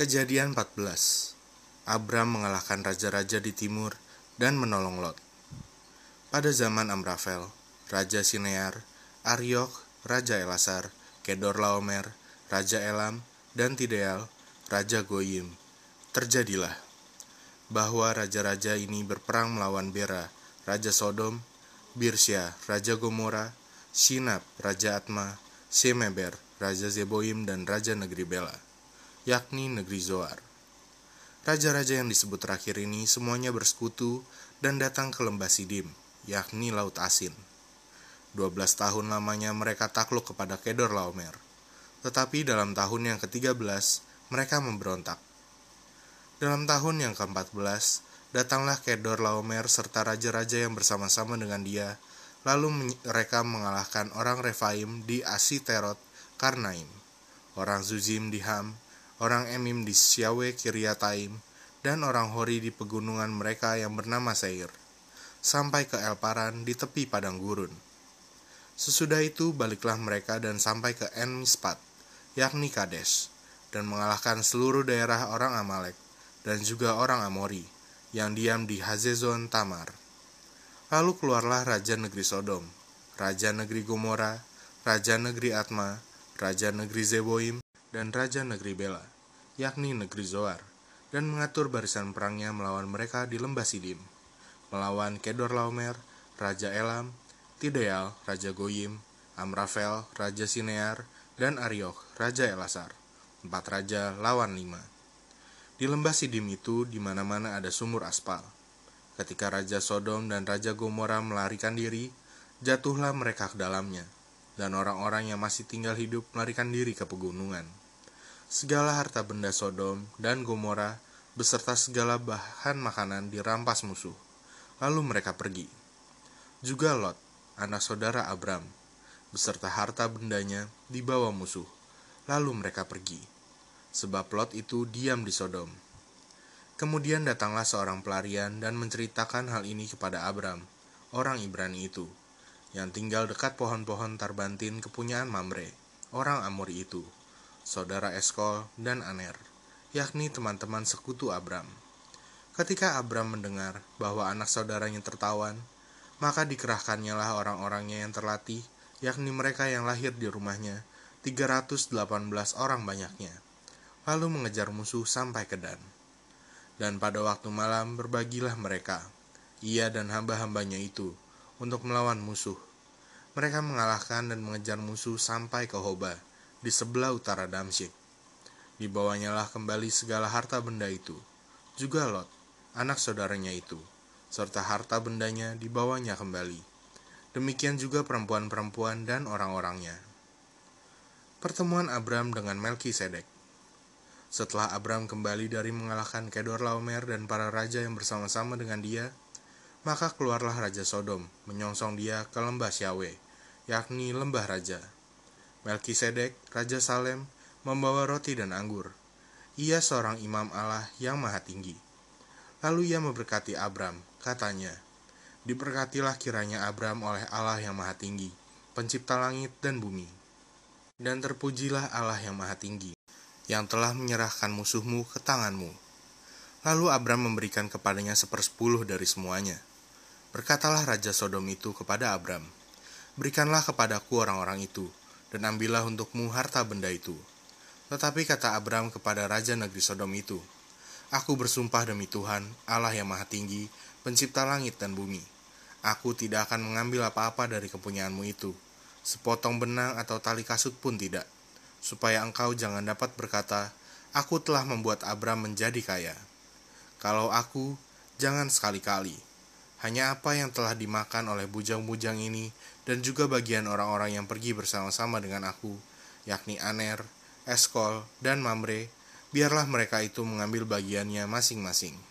Kejadian 14 Abram mengalahkan raja-raja di timur dan menolong Lot. Pada zaman Amrafel, Raja Sinear, Aryok, Raja Elasar, Kedor Laomer, Raja Elam, dan Tideal, Raja Goyim. Terjadilah bahwa raja-raja ini berperang melawan Bera, Raja Sodom, Birsya, Raja Gomora, Sinab, Raja Atma, Semeber, Raja Zeboim, dan Raja Negeri Bela, yakni Negeri Zoar. Raja-raja yang disebut terakhir ini semuanya bersekutu dan datang ke lembah Sidim, yakni Laut Asin. 12 tahun lamanya mereka takluk kepada Kedor Laomer. Tetapi dalam tahun yang ke-13, mereka memberontak. Dalam tahun yang ke-14, datanglah Kedor Laomer serta raja-raja yang bersama-sama dengan dia, lalu mereka mengalahkan orang Refaim di Asiterot Karnaim, orang Zuzim di Ham, orang Emim di Syawe Kiryataim, dan orang Hori di pegunungan mereka yang bernama Seir, sampai ke Elparan di tepi padang gurun. Sesudah itu baliklah mereka dan sampai ke En Mispat, yakni Kades, dan mengalahkan seluruh daerah orang Amalek dan juga orang Amori yang diam di Hazezon Tamar. Lalu keluarlah raja negeri Sodom, raja negeri Gomora, raja negeri Atma, raja negeri Zeboim, dan raja negeri Bela, yakni negeri Zoar, dan mengatur barisan perangnya melawan mereka di lembah Sidim, melawan Kedor Laomer, raja Elam, Tideal, raja Goyim, Amrafel, raja Sinear, dan Ariok, raja Elasar. Empat raja lawan lima. Di lembah Sidim itu di mana-mana ada sumur aspal. Ketika Raja Sodom dan Raja Gomora melarikan diri, jatuhlah mereka ke dalamnya, dan orang-orang yang masih tinggal hidup melarikan diri ke pegunungan segala harta benda Sodom dan Gomora beserta segala bahan makanan dirampas musuh. Lalu mereka pergi. Juga Lot, anak saudara Abram, beserta harta bendanya dibawa musuh. Lalu mereka pergi. Sebab Lot itu diam di Sodom. Kemudian datanglah seorang pelarian dan menceritakan hal ini kepada Abram, orang Ibrani itu, yang tinggal dekat pohon-pohon tarbantin kepunyaan Mamre, orang Amori itu saudara Eskol, dan Aner, yakni teman-teman sekutu Abram. Ketika Abram mendengar bahwa anak saudaranya tertawan, maka dikerahkannya lah orang-orangnya yang terlatih, yakni mereka yang lahir di rumahnya, 318 orang banyaknya, lalu mengejar musuh sampai ke Dan. Dan pada waktu malam berbagilah mereka, ia dan hamba-hambanya itu, untuk melawan musuh. Mereka mengalahkan dan mengejar musuh sampai ke Hobah, di sebelah utara Damsyik. Dibawanya lah kembali segala harta benda itu, juga Lot, anak saudaranya itu, serta harta bendanya dibawanya kembali. Demikian juga perempuan-perempuan dan orang-orangnya. Pertemuan Abram dengan Melkisedek. Setelah Abram kembali dari mengalahkan Kedor Laomer dan para raja yang bersama-sama dengan dia, maka keluarlah Raja Sodom menyongsong dia ke lembah Syawe, yakni lembah raja. Melkisedek, Raja Salem, membawa roti dan anggur. Ia seorang imam Allah yang maha tinggi. Lalu ia memberkati Abram, katanya, Diberkatilah kiranya Abram oleh Allah yang maha tinggi, pencipta langit dan bumi. Dan terpujilah Allah yang maha tinggi, yang telah menyerahkan musuhmu ke tanganmu. Lalu Abram memberikan kepadanya sepersepuluh dari semuanya. Berkatalah Raja Sodom itu kepada Abram, Berikanlah kepadaku orang-orang itu, dan ambillah untukmu harta benda itu. Tetapi kata Abram kepada Raja Negeri Sodom itu, Aku bersumpah demi Tuhan, Allah yang maha tinggi, pencipta langit dan bumi. Aku tidak akan mengambil apa-apa dari kepunyaanmu itu, sepotong benang atau tali kasut pun tidak, supaya engkau jangan dapat berkata, Aku telah membuat Abram menjadi kaya. Kalau aku, jangan sekali-kali. Hanya apa yang telah dimakan oleh bujang-bujang ini dan juga bagian orang-orang yang pergi bersama-sama dengan aku, yakni Aner, Eskol, dan Mamre, biarlah mereka itu mengambil bagiannya masing-masing.